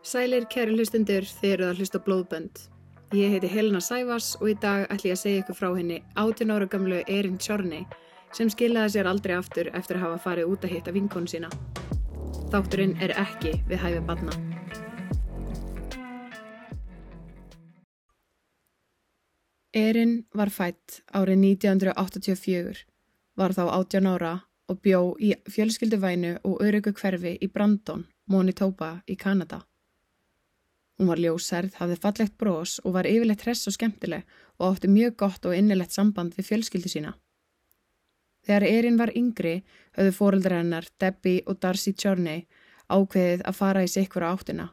Sælir kæri hlustundur, þið eruð að hlusta blóðbönd. Ég heiti Helena Sævas og í dag ætlum ég að segja ykkur frá henni 18 ára gamlu Erin Tjorni sem skilaði sér aldrei aftur eftir að hafa farið út að hitta vinkonu sína. Þátturinn er ekki við hæfið badna. Erin var fætt árið 1984, var þá 18 ára og bjó í fjölskylduvænu og öryggu hverfi í Brandon, Manitoba í Kanada. Hún var ljósærð, hafði fallegt brós og var yfirleitt hress og skemmtileg og átti mjög gott og innilegt samband við fjölskyldu sína. Þegar Erin var yngri höfðu fóreldra hennar Debbie og Darcy Chorney ákveðið að fara í sikvara áttina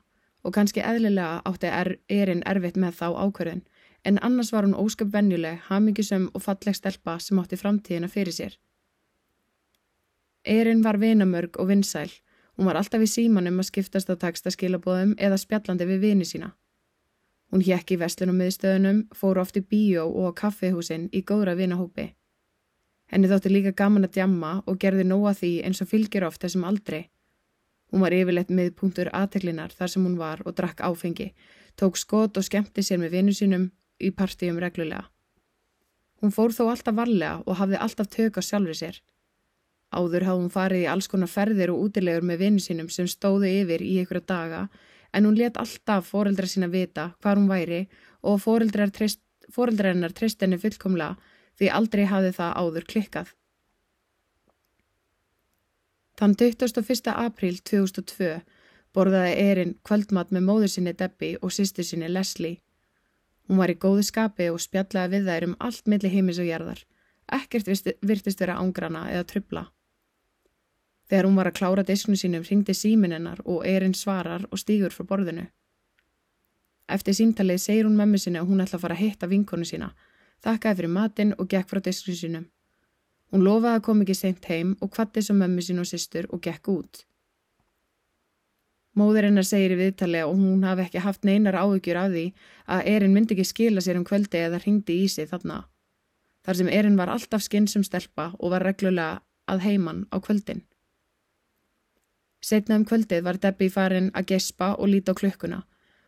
og kannski eðlilega átti er, Erin erfitt með þá ákverðin en annars var hún ósköp venjuleg, hamingisum og falleg stelpa sem átti framtíðina fyrir sér. Erin var vinamörg og vinsæl Hún var alltaf í símanum að skiptast á takstaskilabóðum eða spjallandi við vini sína. Hún hjekk í vestlunum miðstöðunum, fór oft í bíó og á kaffehúsin í góðra vinahópi. Henni þótti líka gaman að djamma og gerði nóa því eins og fylgir oft þessum aldrei. Hún var yfirleitt miðpunktur aðteklinar þar sem hún var og drakk áfengi, tók skot og skemmti sér með vinu sínum í partíum reglulega. Hún fór þó alltaf varlega og hafði alltaf tök á sjálfur sér. Áður hafði hún farið í alls konar ferðir og útilegur með vinnu sínum sem stóðu yfir í einhverja daga en hún let alltaf foreldra sína vita hvað hún væri og foreldrar hennar trist henni fullkomlega því aldrei hafði það áður klikkað. Þann 21. april 2002 borðaði Erin kvöldmat með móður sinni Debbie og sýstu sinni Leslie. Hún var í góðu skapi og spjallaði við þær um allt milli heimis og gerðar. Ekkert virtist vera ángrana eða trubla. Þegar hún var að klára disknu sínum ringdi símin hennar og erinn svarar og stýgur frá borðinu. Eftir símtalið segir hún mömmu sinni að hún ætla að fara að hitta vinkonu sína, þakkaði fyrir matinn og gekk frá disknu sínum. Hún lofaði að koma ekki seint heim og kvatti svo mömmu sín og sýstur og gekk út. Móður hennar segir í viðtali og hún hafi ekki haft neinar áhyggjur af því að erinn myndi ekki skila sér um kvöldi eða ringdi í sig þarna. Þar sem erinn var alltaf skinn sem stelpa og var reglulega að heiman á kvöldin. Setna um kvöldið var Debbie farin að gespa og líta á klukkuna.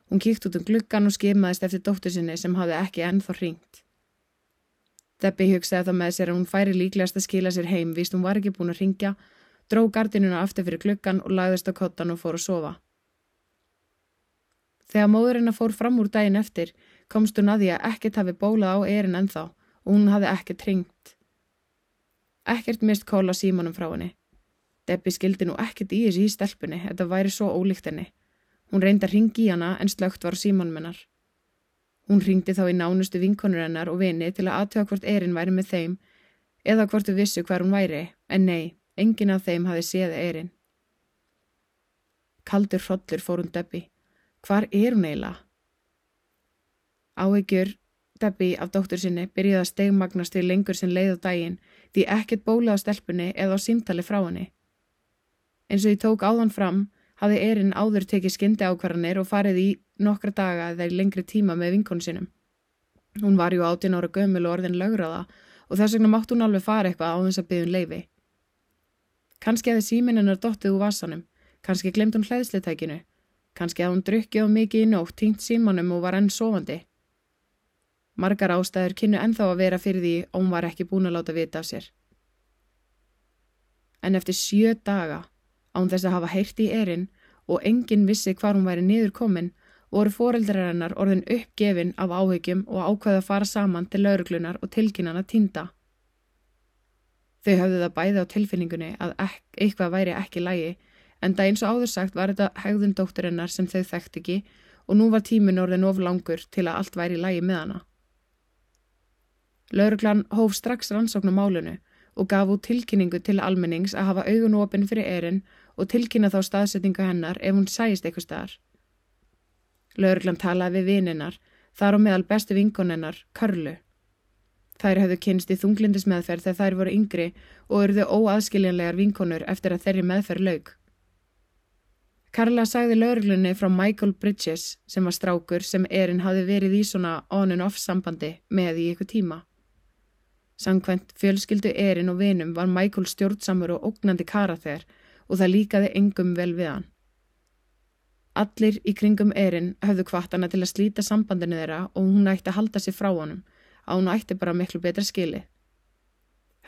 Hún kíkt út um glukkan og skimaðist eftir dóttur sinni sem hafði ekki ennþá hringt. Debbie hugsaði þá með sér að hún færi líklegast að skila sér heim víst hún var ekki búin að ringja, dró gardinuna aftur fyrir klukkan og lagðist á kottan og fór að sofa. Þegar móðurinn að fór fram úr daginn eftir komst hún að því að ekkert hafi bólað á erin ennþá og hún hafi ekkert hringt. Ekkert mist kóla símanum frá henni. Debbie skildi nú ekkert í þessi í stelpunni, þetta væri svo ólíkt henni. Hún reyndi að ringi í hana en slögt var símanmennar. Hún ringdi þá í nánustu vinkonur hennar og vini til að aðtöða hvort erinn væri með þeim eða hvort þau vissu hver hún væri, en nei, engin af þeim hafi séð erinn. Kaldur hrodlur fór hún Debbie. Hvar er hún eiginlega? Áhegjur Debbie af dóttur sinni byrjaði að stegmagnast til lengur sem leið á daginn því ekkert bóla á stelpunni eða á símtali frá henni. Eins og ég tók áðan fram hafði Erin áður tekið skyndi ákvarðanir og farið í nokkra daga eða í lengri tíma með vinkonu sinum. Hún var ju 18 ára gömul og orðin lögraða og þess vegna mátt hún alveg fara eitthvað á þess að byggja um leifi. Kanski hefði síminunnar dottið úr vasanum, kanski glemt hún hlæðslitækinu, kannski hefði hún drukkið á mikið í nótt, týnt símanum og var enn sofandi. Margar ástæður kynnu ennþá að vera fyrir því og hún var ekki búin að láta vita af sér. En eftir sjö daga Án þess að hafa heyrt í erinn og enginn vissi hvar hún væri niður komin voru foreldrar hennar orðin uppgefin af áhyggjum og ákveða að fara saman til lauruglunar og tilkynana týnda. Þau hafðu það bæði á tilfinningunni að eitthvað væri ekki lægi en það eins og áður sagt var þetta hegðun dótturinnar sem þau þekkt ekki og nú var tímin orðin of langur til að allt væri lægi með hana. Lauruglan hóf strax rannsókn á málunu og gaf út tilkynningu til almennings að hafa augun opinn fyrir erinn og tilkynna þá staðsetningu hennar ef hún sæist eitthvað staðar. Lauruglan talaði við vininnar, þar á meðal bestu vinkonennar, Karlu. Þær hafðu kynst í þunglindis meðferð þegar þær voru yngri og eruðu óaðskiljanlegar vinkonur eftir að þeirri meðferð laug. Karla sagði lauruglunni frá Michael Bridges sem var strákur sem erinn hafi verið í svona on and off sambandi með í ykkur tíma. Sankvæmt fjölskyldu erinn og vinum var Michael stjórnsamur og ógnandi kara þegar og það líkaði engum vel við hann. Allir í kringum Erin höfðu kvart hana til að slíta sambandinu þeirra og hún ætti að halda sér frá honum, að hún ætti bara miklu betra skili.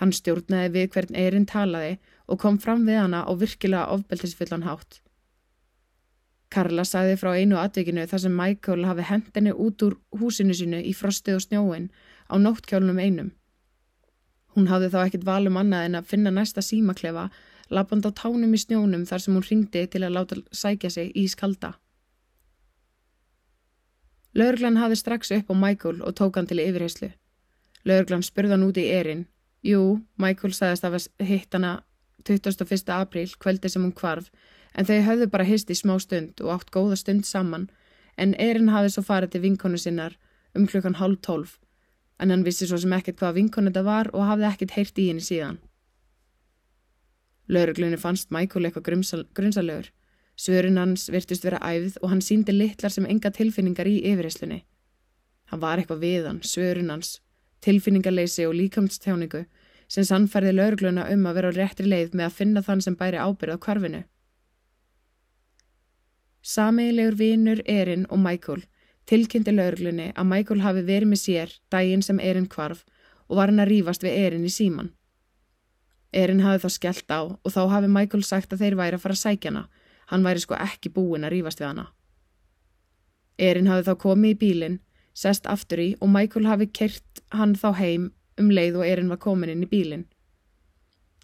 Hann stjórnaði við hvern Erin talaði og kom fram við hana á virkilega ofbeltisfullan hátt. Karla sagði frá einu atvikinu þar sem Michael hafi hendinni út úr húsinu sínu í frosti og snjóin á nóttkjólunum einum. Hún hafði þá ekkit valum annað en að finna næsta símaklefa lappand á tánum í snjónum þar sem hún ringdi til að láta sækja sig í skalda. Laurglann hafði strax upp á Michael og tók hann til yfirheyslu. Laurglann spurði hann út í erinn. Jú, Michael sagðist að hitt hana 21. apríl, kvöldi sem hún kvarf, en þau höfðu bara hist í smá stund og átt góða stund saman, en erinn hafði svo farið til vinkonu sinnar um klukkan hálf tólf, en hann vissi svo sem ekkert hvað vinkonu þetta var og hafði ekkert heyrt í henni síðan. Lauruglunni fannst Michael eitthvað grunnsalegur. Svörun hans virtust vera æfð og hann síndi litlar sem enga tilfinningar í yfirreyslunni. Hann var eitthvað við hann, svörun hans, tilfinningarleysi og líkamstjáningu sem sannferði laurugluna um að vera á réttri leið með að finna þann sem bæri ábyrð á kvarfinu. Samiðilegur vinur Erin og Michael tilkynnti lauruglunni að Michael hafi verið með sér daginn sem Erin kvarf og var hann að rýfast við Erin í síman. Erin hafi þá skellt á og þá hafi Michael sagt að þeir væri að fara að sækja hana. Hann væri sko ekki búin að rýfast við hana. Erin hafi þá komið í bílinn, sest aftur í og Michael hafi kert hann þá heim um leið og Erin var komin inn í bílinn.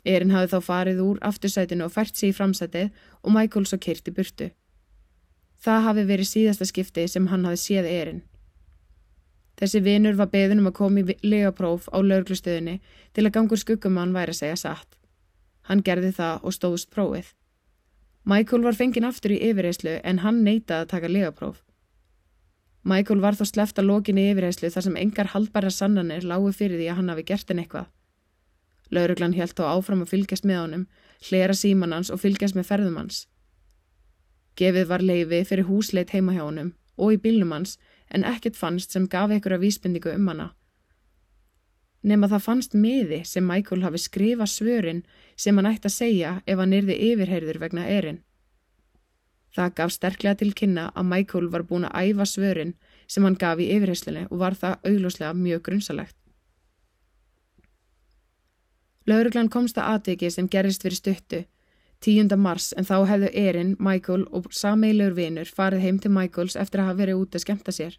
Erin hafi þá farið úr aftursætinu og fært sér í framsætið og Michael svo kert í burtu. Það hafi verið síðasta skipti sem hann hafi séð Erin. Þessi vinur var beðunum að koma í legapróf á laurglustöðinni til að gangur skuggumann væri að segja satt. Hann gerði það og stóðst prófið. Michael var fenginn aftur í yfirreyslu en hann neytaði að taka legapróf. Michael var þó sleft að lokinni yfirreyslu þar sem engar haldbæra sannanir lágu fyrir því að hann hafi gert en eitthvað. Lauruglan helt þó áfram að fylgjast með honum, hlera símanans og fylgjast með ferðumans. Gefið var leiði fyrir húsleit heima hjá honum og í bílnum hans en ekkert fannst sem gaf einhverja vísbendingu um hana. Nefn að það fannst miði sem Michael hafi skrifa svörin sem hann ætti að segja ef hann yrði yfirheyrður vegna erinn. Það gaf sterklega til kynna að Michael var búin að æfa svörin sem hann gaf í yfirheyrslinni og var það auglúslega mjög grunnsalegt. Lauruglan komst að aðteki sem gerist fyrir stuttu 10. mars en þá hefðu Erin, Michael og sameilur vinur farið heim til Michaels eftir að hafa verið út að skemta sér.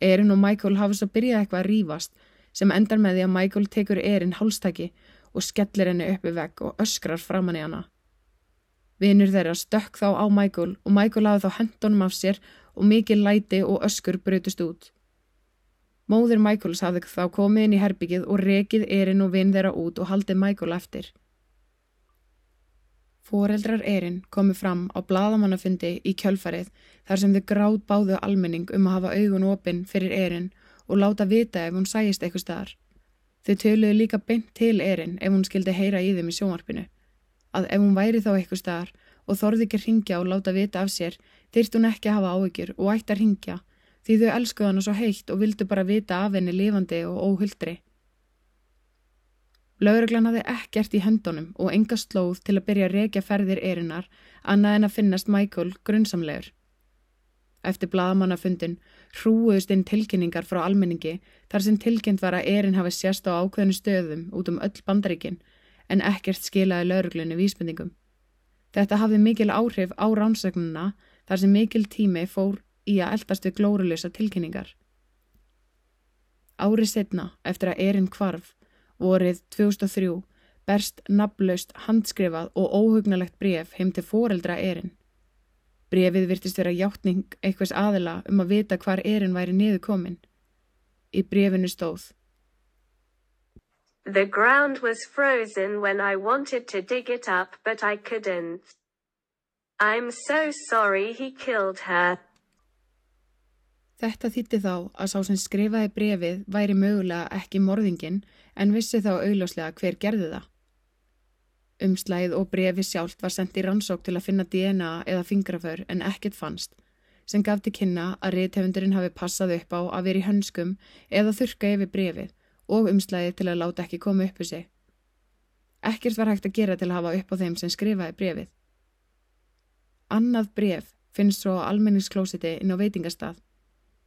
Erin og Michael hafa svo byrjað eitthvað að rýfast sem endar með því að Michael tekur Erin hálstæki og skellir henni uppi vegg og öskrar framann í hana. Vinur þeirra stökk þá á Michael og Michael hafði þá hendunum af sér og mikið læti og öskur brutust út. Móður Michaels hafði þá komið inn í herbyggið og rekið Erin og vinn þeirra út og haldið Michael eftir. Fóreldrar erinn komu fram á bladamannafundi í kjölfarið þar sem þau gráð báðu almenning um að hafa augun opinn fyrir erinn og láta vita ef hún sæist eitthvað staðar. Þau töluðu líka beint til erinn ef hún skildi heyra í þeim í sjónvarpinu. Að ef hún væri þá eitthvað staðar og þorði ekki ringja og láta vita af sér þyrst hún ekki að hafa áhyggjur og ætti að ringja því þau elskuða hana svo heitt og vildu bara vita af henni lifandi og óhuldri. Lauruglan hafði ekkert í hendunum og enga slóð til að byrja að reykja ferðir erinnar annað en að finnast Michael grunnsamlegur. Eftir bladamannafundin hrúuðust inn tilkynningar frá almenningi þar sem tilkynnt var að erin hafi sérst á ákveðinu stöðum út um öll bandaríkin en ekkert skilaði lauruglunni vísbendingum. Þetta hafði mikil áhrif á ránsagnuna þar sem mikil tími fór í að eldast við glórulösa tilkynningar. Árið setna eftir að erin kvarf vorið 2003 berst nafnlaust handskrifað og óhugnalegt bref heim til foreldra erinn. Brefið virtist vera hjáttning eitthvaðs aðila um að vita hvar erinn væri niður komin. Í brefinu stóð The ground was frozen when I wanted to dig it up but I couldn't. I'm so sorry he killed her. Þetta þýtti þá að sá sem skrifaði brefið væri mögulega ekki morðingin en vissi þá augljóslega hver gerði það. Umslæð og brefi sjálft var sendt í rannsók til að finna DNA eða fingraför en ekkert fannst, sem gaf til kynna að reythefundurinn hafi passað upp á að vera í hönskum eða þurka yfir brefið og umslæði til að láta ekki koma upp um sig. Ekkert var hægt að gera til að hafa upp á þeim sem skrifaði brefið. Annað bref finnst svo á almenningsklósiti inn á veitingastað.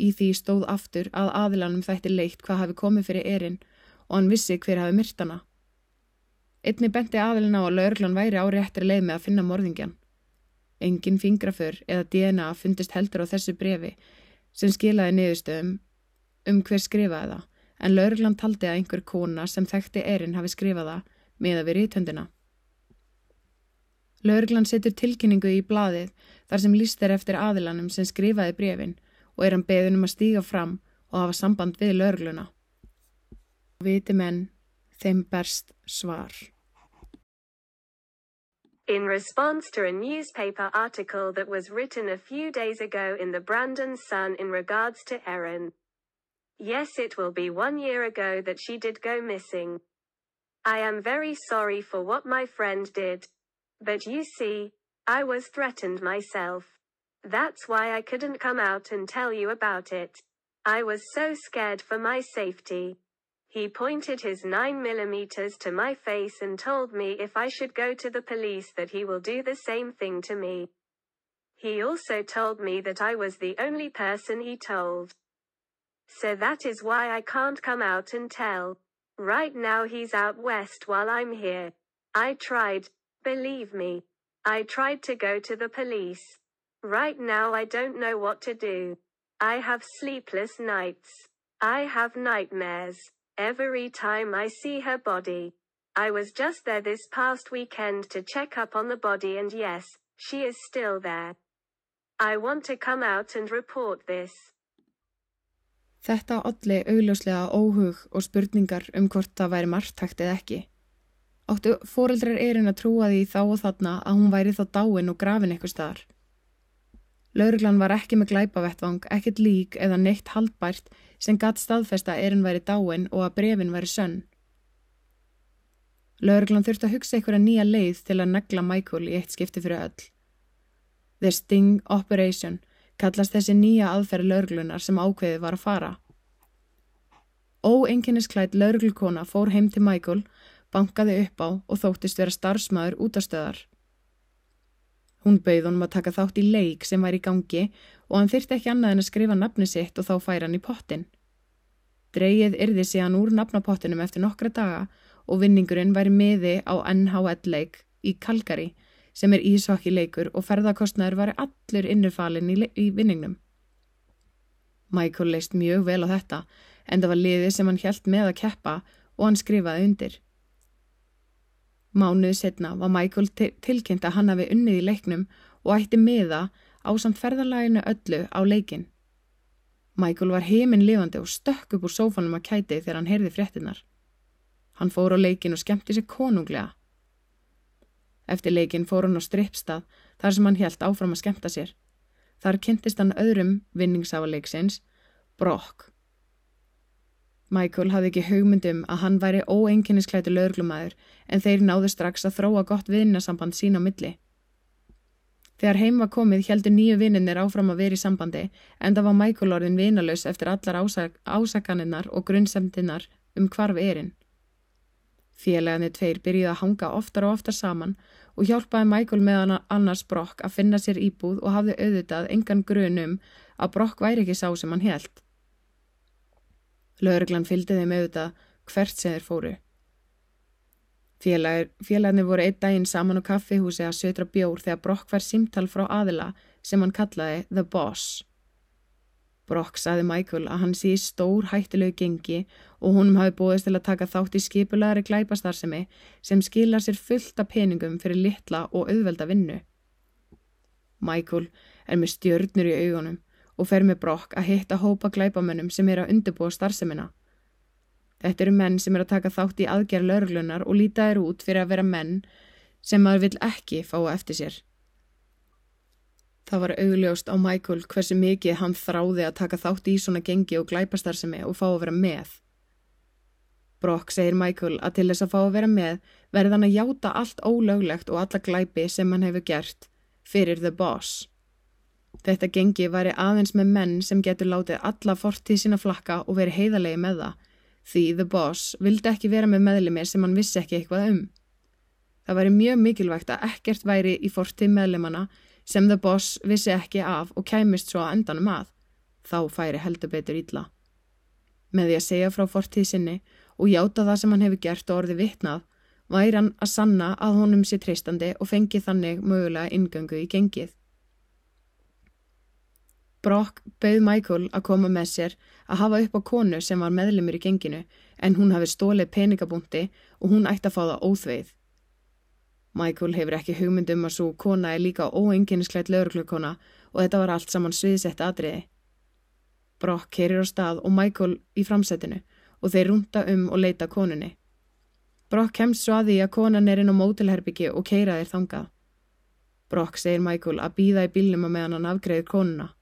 Í því stóð aftur að aðilanum þætti leitt hvað hafi komið fyrir erinn og hann vissi hver hafi myrtana. Einni benti aðilin á að laurglan væri á réttri leið með að finna morðingjan. Engin fingraför eða DNA fundist heldur á þessu brefi sem skilaði niðurstöðum um hver skrifaði það en laurglan taldi að einhver kona sem þekkti erinn hafi skrifaða með að vera í töndina. Laurglan setur tilkynningu í bladið þar sem líst er eftir aðilanum sem skrifaði brefin og er hann beðunum að stíga fram og hafa samband við. Viti menn, þeim berst svar. In response to a newspaper article that was written a few days ago in the Brandon Sun in regards to Erin. Yes, it will be one year ago that she did go missing. I am very sorry for what my friend did. But you see, I was threatened myself. That's why I couldn't come out and tell you about it. I was so scared for my safety. He pointed his 9 millimeters to my face and told me if I should go to the police that he will do the same thing to me. He also told me that I was the only person he told. So that is why I can't come out and tell. Right now he's out west while I'm here. I tried, believe me. I tried to go to the police. Right now I don't know what to do. I have sleepless nights. I have nightmares. Every time I see her body. I was just there this past weekend to check up on the body and yes, she is still there. I want to come out and report this. Þetta olli augljóslega óhug og spurningar um hvort það væri margtækt eða ekki. Áttu fóreldrar erinn að trúa því þá og þarna að hún væri þá dáin og grafin eitthvað staðar. Lauruglan var ekki með glæpavettvang, ekkert lík eða neitt haldbært sem gatt staðfesta erinn væri dáin og að brefin væri sönn. Lauruglan þurfti að hugsa einhverja nýja leið til að negla Michael í eitt skipti fyrir öll. The Sting Operation – kallast þessi nýja aðferð laurglunar sem ákveðið var að fara. Óenginnisklætt laurglukona fór heim til Michael, bankaði upp á og þóttist vera starfsmæður út af stöðar. Hún bauð honum að taka þátt í leik sem var í gangi og hann þyrti ekki annað en að skrifa nafni sitt og þá færa hann í pottin. Dreyið yrði síðan úr nafnapottinum eftir nokkra daga og vinningurinn væri miði á NHL leik í Calgary sem er ísokki leikur og ferðarkostnaður var allur innurfalinn í, í vinningnum. Michael leist mjög vel á þetta en það var liðið sem hann hjælt með að keppa og hann skrifaði undir. Mánuðu setna var Michael tilkynnt að hann hafi unnið í leiknum og ætti miða á samt ferðarlæginu öllu á leikin. Michael var heiminn lifandi og stökk upp úr sófanum að kæti þegar hann heyrði fréttinar. Hann fór á leikin og skemmti sér konunglega. Eftir leikin fór hann á strippstað þar sem hann helt áfram að skemta sér. Þar kynntist hann öðrum vinningsáleiksins, Brock. Michael hafði ekki hugmyndum að hann væri óenginnisklætu lögurglumæður en þeir náðu strax að þróa gott vinnasamband sín á milli. Þegar heim var komið heldur nýju vinninir áfram að vera í sambandi en það var Michael orðin vinalus eftir allar ásak ásakaninnar og grunnsemtinnar um hvarf erinn. Félagarnir tveir byrjuði að hanga oftar og oftar saman og hjálpaði Michael með annars Brock að finna sér íbúð og hafði auðvitað engan grunum að Brock væri ekki sá sem hann held. Lörglann fylgdi þeim auðvitað hvert sem þeir fóru. Félagar, félagarnir voru einn daginn saman á kaffihúsi að södra bjór þegar Brock fær símtal frá aðila sem hann kallaði The Boss. Brock saði Michael að hann sé stór hættilegu gengi og honum hafi bóðist til að taka þátt í skipulagari glæpastarsemi sem skilar sér fullt af peningum fyrir litla og auðvelda vinnu. Michael er með stjörnur í augunum og fer með Brock að hitta hópa glæpamönnum sem er að undirbúa starfsemina. Þetta eru menn sem er að taka þátt í aðgerð laurglunar og líta þér út fyrir að vera menn sem maður vil ekki fá eftir sér. Það var augljóst á Michael hversu mikið hann þráði að taka þátt í svona gengi og glæpastarsemi og fá að vera með. Brock segir Michael að til þess að fá að vera með verði hann að játa allt ólöglegt og alla glæpi sem hann hefur gert fyrir The Boss. Þetta gengi væri aðeins með menn sem getur látið alla fortíð sína flakka og verið heiðalegi með það, því The Boss vildi ekki vera með meðlemi sem hann vissi ekki eitthvað um. Það væri mjög mikilvægt að ekkert væri í fortíð meðlemana sem The Boss vissi ekki af og kæmist svo að endanum að. Þá færi heldur betur ítla. Með því að segja frá fortíð sinni og játa það sem hann hefur gert og orði vittnað, væri hann að sanna að honum sé treystandi og fengi þannig mögulega ingöngu í gengið. Brock bauð Michael að koma með sér að hafa upp á konu sem var meðlumur í genginu en hún hafi stólið peningabúndi og hún ætti að fá það óþveið. Michael hefur ekki hugmyndum að svo kona er líka óenginniskleitt lauruglukona og þetta var allt saman sviðsett atriði. Brock kerir á stað og Michael í framsettinu og þeir rúnta um og leita konunni. Brock kemst svo að því að konan er inn á mótilherbyggi og keira þeir þangað. Brock segir Michael að býða í bílnum að meðan hann afgreðir konuna.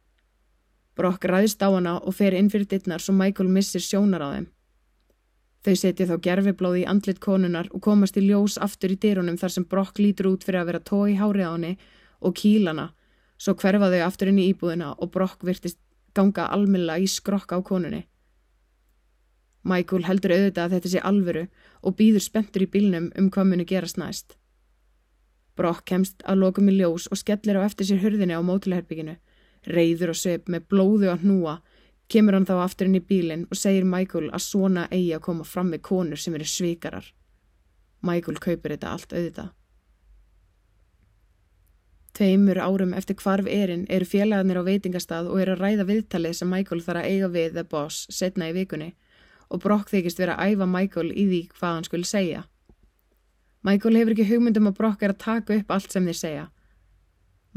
Brock ræðist á hana og fer inn fyrir dittnar svo Michael missir sjónar á þeim. Þau setja þá gerfiblóð í andlit konunar og komast í ljós aftur í dyrunum þar sem Brock lítur út fyrir að vera tói hárið á henni og kílana, svo hverfa þau aftur inn í íbúðina og Brock virtist ganga almilla í skrokka á konunni. Michael heldur auðvitað að þetta sé alvöru og býður spentur í bílnum um hvað muni gerast næst. Brock kemst að lokum í ljós og skellir á eftir sér hurðinni á mótileherbygginu reyður og söp með blóðu að hnúa, kemur hann þá aftur inn í bílinn og segir Michael að svona eigi að koma fram með konur sem eru svikarar. Michael kaupir þetta allt auðvitað. Tveimur árum eftir hvarf erinn eru félagarnir á veitingastað og eru að ræða viðtalið sem Michael þarf að eiga við The Boss setna í vikunni og Brock þykist vera að æfa Michael í því hvað hann skulle segja. Michael hefur ekki hugmyndum að Brock er að taka upp allt sem þeir segja.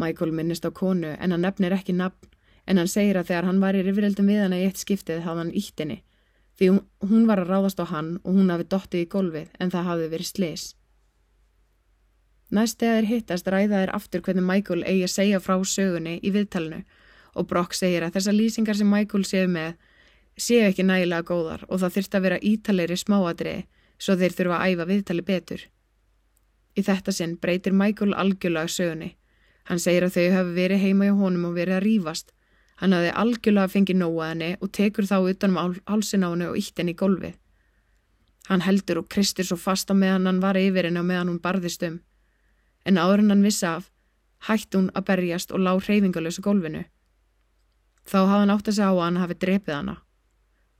Michael minnist á konu en hann nefnir ekki nafn en hann segir að þegar hann var í rifrildum við hana í eitt skiptið hafði hann ítt henni því hún var að ráðast á hann og hún hafi dottið í golfið en það hafi verið slis. Næst þegar þeir hittast ræða þeir aftur hvernig Michael eigi að segja frá sögunni í viðtalinu og Brock segir að þessar lýsingar sem Michael séu með séu ekki nægilega góðar og það þurft að vera ítalegri smáadriði svo þeir þurfa að æfa viðtali betur. Í þetta sinn breytir Michael algjörlega sögunni Hann segir að þau hafi verið heima hjá honum og verið að rýfast. Hann hafi algjörlega fengið nóa henni og tekur þá utanum hálsin á henni og ítt henni í golfið. Hann heldur og kristir svo fasta meðan hann var yfir henni og meðan hún barðist um. En áður en hann vissi af, hætti hún að berjast og lág hreyfingalösu golfinu. Þá hafði hann átt að segja á að hann hafi drepið hana.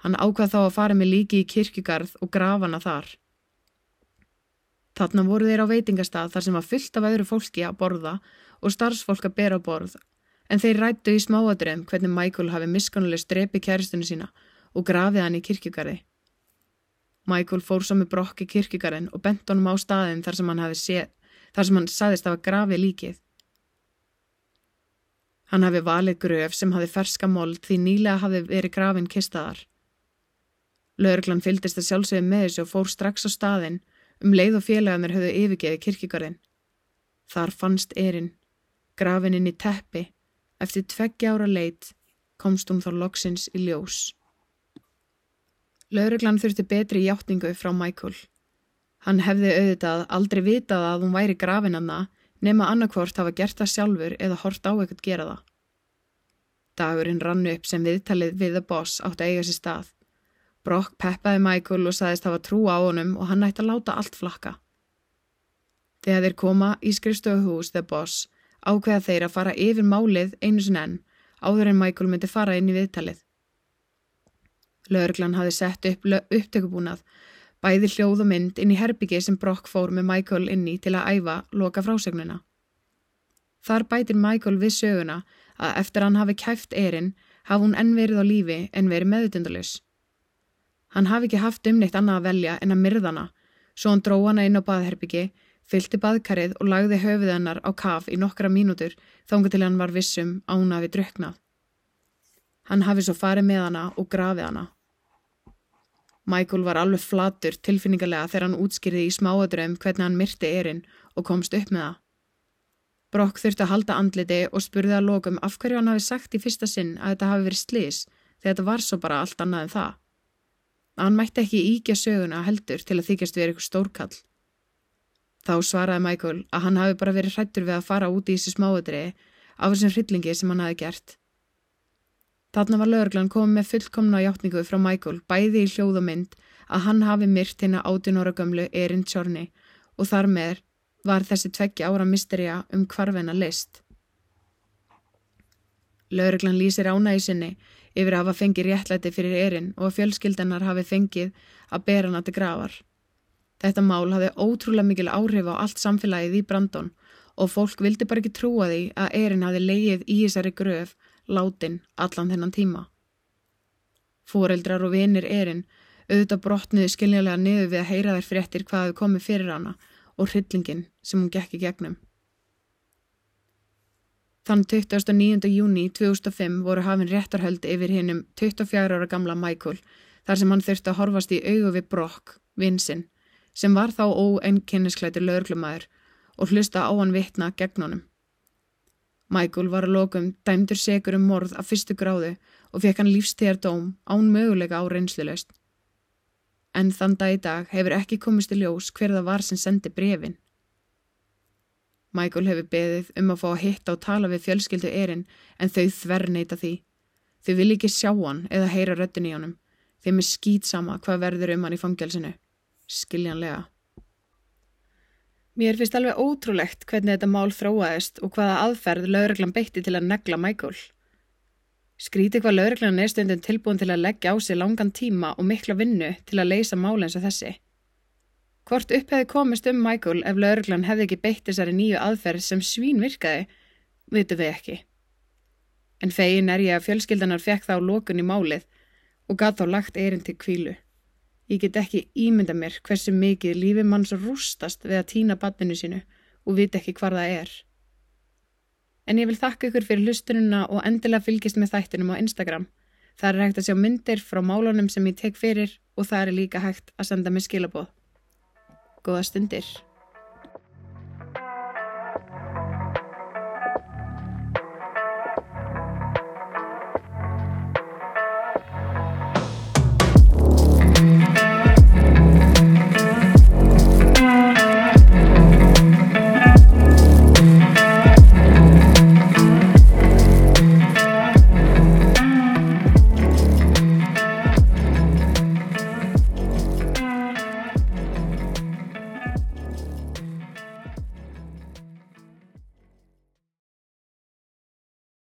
Hann ákvað þá að fara með líki í kirkjugarð og grafa hana þar. Þarna voru þeir á veitingastað þar sem var fullt af öðru fólki að borða og starfsfólk að bera borð en þeir rættu í smáadröðum hvernig Michael hafi miskannuleg strepi kæristunni sína og grafið hann í kirkjugarði. Michael fór með brokk í kirkjugarðin og bent honum á staðin þar sem hann hafi séð, þar sem hann saðist að grafið líkið. Hann hafi valið gröf sem hafi ferska mold því nýlega hafi verið grafin kistaðar. Lörglann fyldist að sjálfsögum með þessu og fór strax á staðin um leið og félagarnir höfðu yfirgeði kirkjugarðin. Þar fannst erinn grafin inn í teppi, eftir tveggja ára leit komst hún þá loksins í ljós. Lauruglan þurfti betri hjáttningu frá Michael. Hann hefði auðvitað aldrei vitað að hún væri grafin hann að nema annarkvort hafa gert það sjálfur eða hort á ekkert gera það. Dagurinn rann upp sem viðtalið við The Boss átt að eiga sér stað. Brock peppaði Michael og saðist hafa trú á honum og hann ætti að láta allt flakka. Þegar þeir koma í skrifstöfuhús The Boss ákveða þeir að fara yfir málið einu sin enn áður en Michael myndi fara inn í viðtalið. Lörglann hafi sett upp upptökubúnað, bæði hljóð og mynd inn í herbyggi sem Brock fór með Michael inn í til að æfa loka frásögnuna. Þar bætir Michael við söguna að eftir hann hafi kæft erinn hafi hún enn verið á lífi en verið meðutundalus. Hann hafi ekki haft umneitt annað að velja en að myrðana, svo hann dró hana inn á baðherbyggi fylgti baðkarið og lagði höfuð hennar á kaf í nokkra mínútur þángu til hann var vissum að hún hafi druknað. Hann hafi svo farið með hana og grafið hana. Michael var alveg flatur tilfinningarlega þegar hann útskýrði í smáadröfum hvernig hann myrti erinn og komst upp með það. Brock þurfti að halda andliti og spurði að lokum af hverju hann hafi sagt í fyrsta sinn að þetta hafi verið slís þegar þetta var svo bara allt annað en það. Hann mætti ekki íkja söguna heldur til að þykjast við eitthvað stórkall. Þá svaraði Michael að hann hafi bara verið hrættur við að fara út í þessi smáadriði af þessum hryllingi sem hann hafi gert. Þarna var lögurglann komið með fullkomna hjáttningu frá Michael bæði í hljóð og mynd að hann hafi myrt hérna átjón ára gömlu Erin Tjorni og þar með var þessi tveggja ára misterja um hvarfena list. Lauruglan lýsir ána í sinni yfir að hafa fengið réttlæti fyrir erinn og að fjölskyldanar hafi fengið að bera hana til gravar. Þetta mál hafði ótrúlega mikil áhrif á allt samfélagið í Brandon og fólk vildi bara ekki trúa því að erinn hafi leið í þessari gröf látin allan þennan tíma. Fóreldrar og vinir erinn auðvitað brotniði skiljanlega niður við að heyra þær fréttir hvað hefur komið fyrir hana og hryllingin sem hún gekk í gegnum. Þann 29. júni 2005 voru hafinn réttarhöld yfir hinnum 24 ára gamla Michael þar sem hann þurfti að horfast í augu við Brock, vinsinn, sem var þá óennkynnisklæti lögurklumæður og hlusta á hann vitna gegn honum. Michael var að lokum dæmdur segur um morð af fyrstu gráðu og fekk hann lífstíðardóm án möguleika á reynslulegst. En þann dag í dag hefur ekki komist í ljós hver það var sem sendi brefin. Michael hefur beðið um að fá að hitta og tala við fjölskyldu erinn en þau þverr neyta því. Þau vil ekki sjá hann eða heyra röttin í honum. Þeim er skýtsama hvað verður um hann í fangelsinu. Skiljanlega. Mér finnst alveg ótrúlegt hvernig þetta mál þróaðist og hvaða aðferð lauruglan beitti til að negla Michael. Skríti hvað lauruglan er stundin tilbúin til að leggja á sig langan tíma og mikla vinnu til að leysa mál eins og þessi. Hvort upp hefði komist um Michael ef lauruglan hefði ekki beitt þessari nýju aðferð sem svín virkaði, vitum við ekki. En fegin er ég að fjölskyldanar fekk þá lókun í málið og gaf þá lagt eirinn til kvílu. Ég get ekki ímynda mér hversu mikið lífi mann svo rústast við að týna banninu sínu og viti ekki hvar það er. En ég vil þakka ykkur fyrir hlustununa og endilega fylgist með þættinum á Instagram. Það er hægt að sjá myndir frá málunum sem ég tek fyrir og það er líka hægt að senda mig skilabóð góða stundir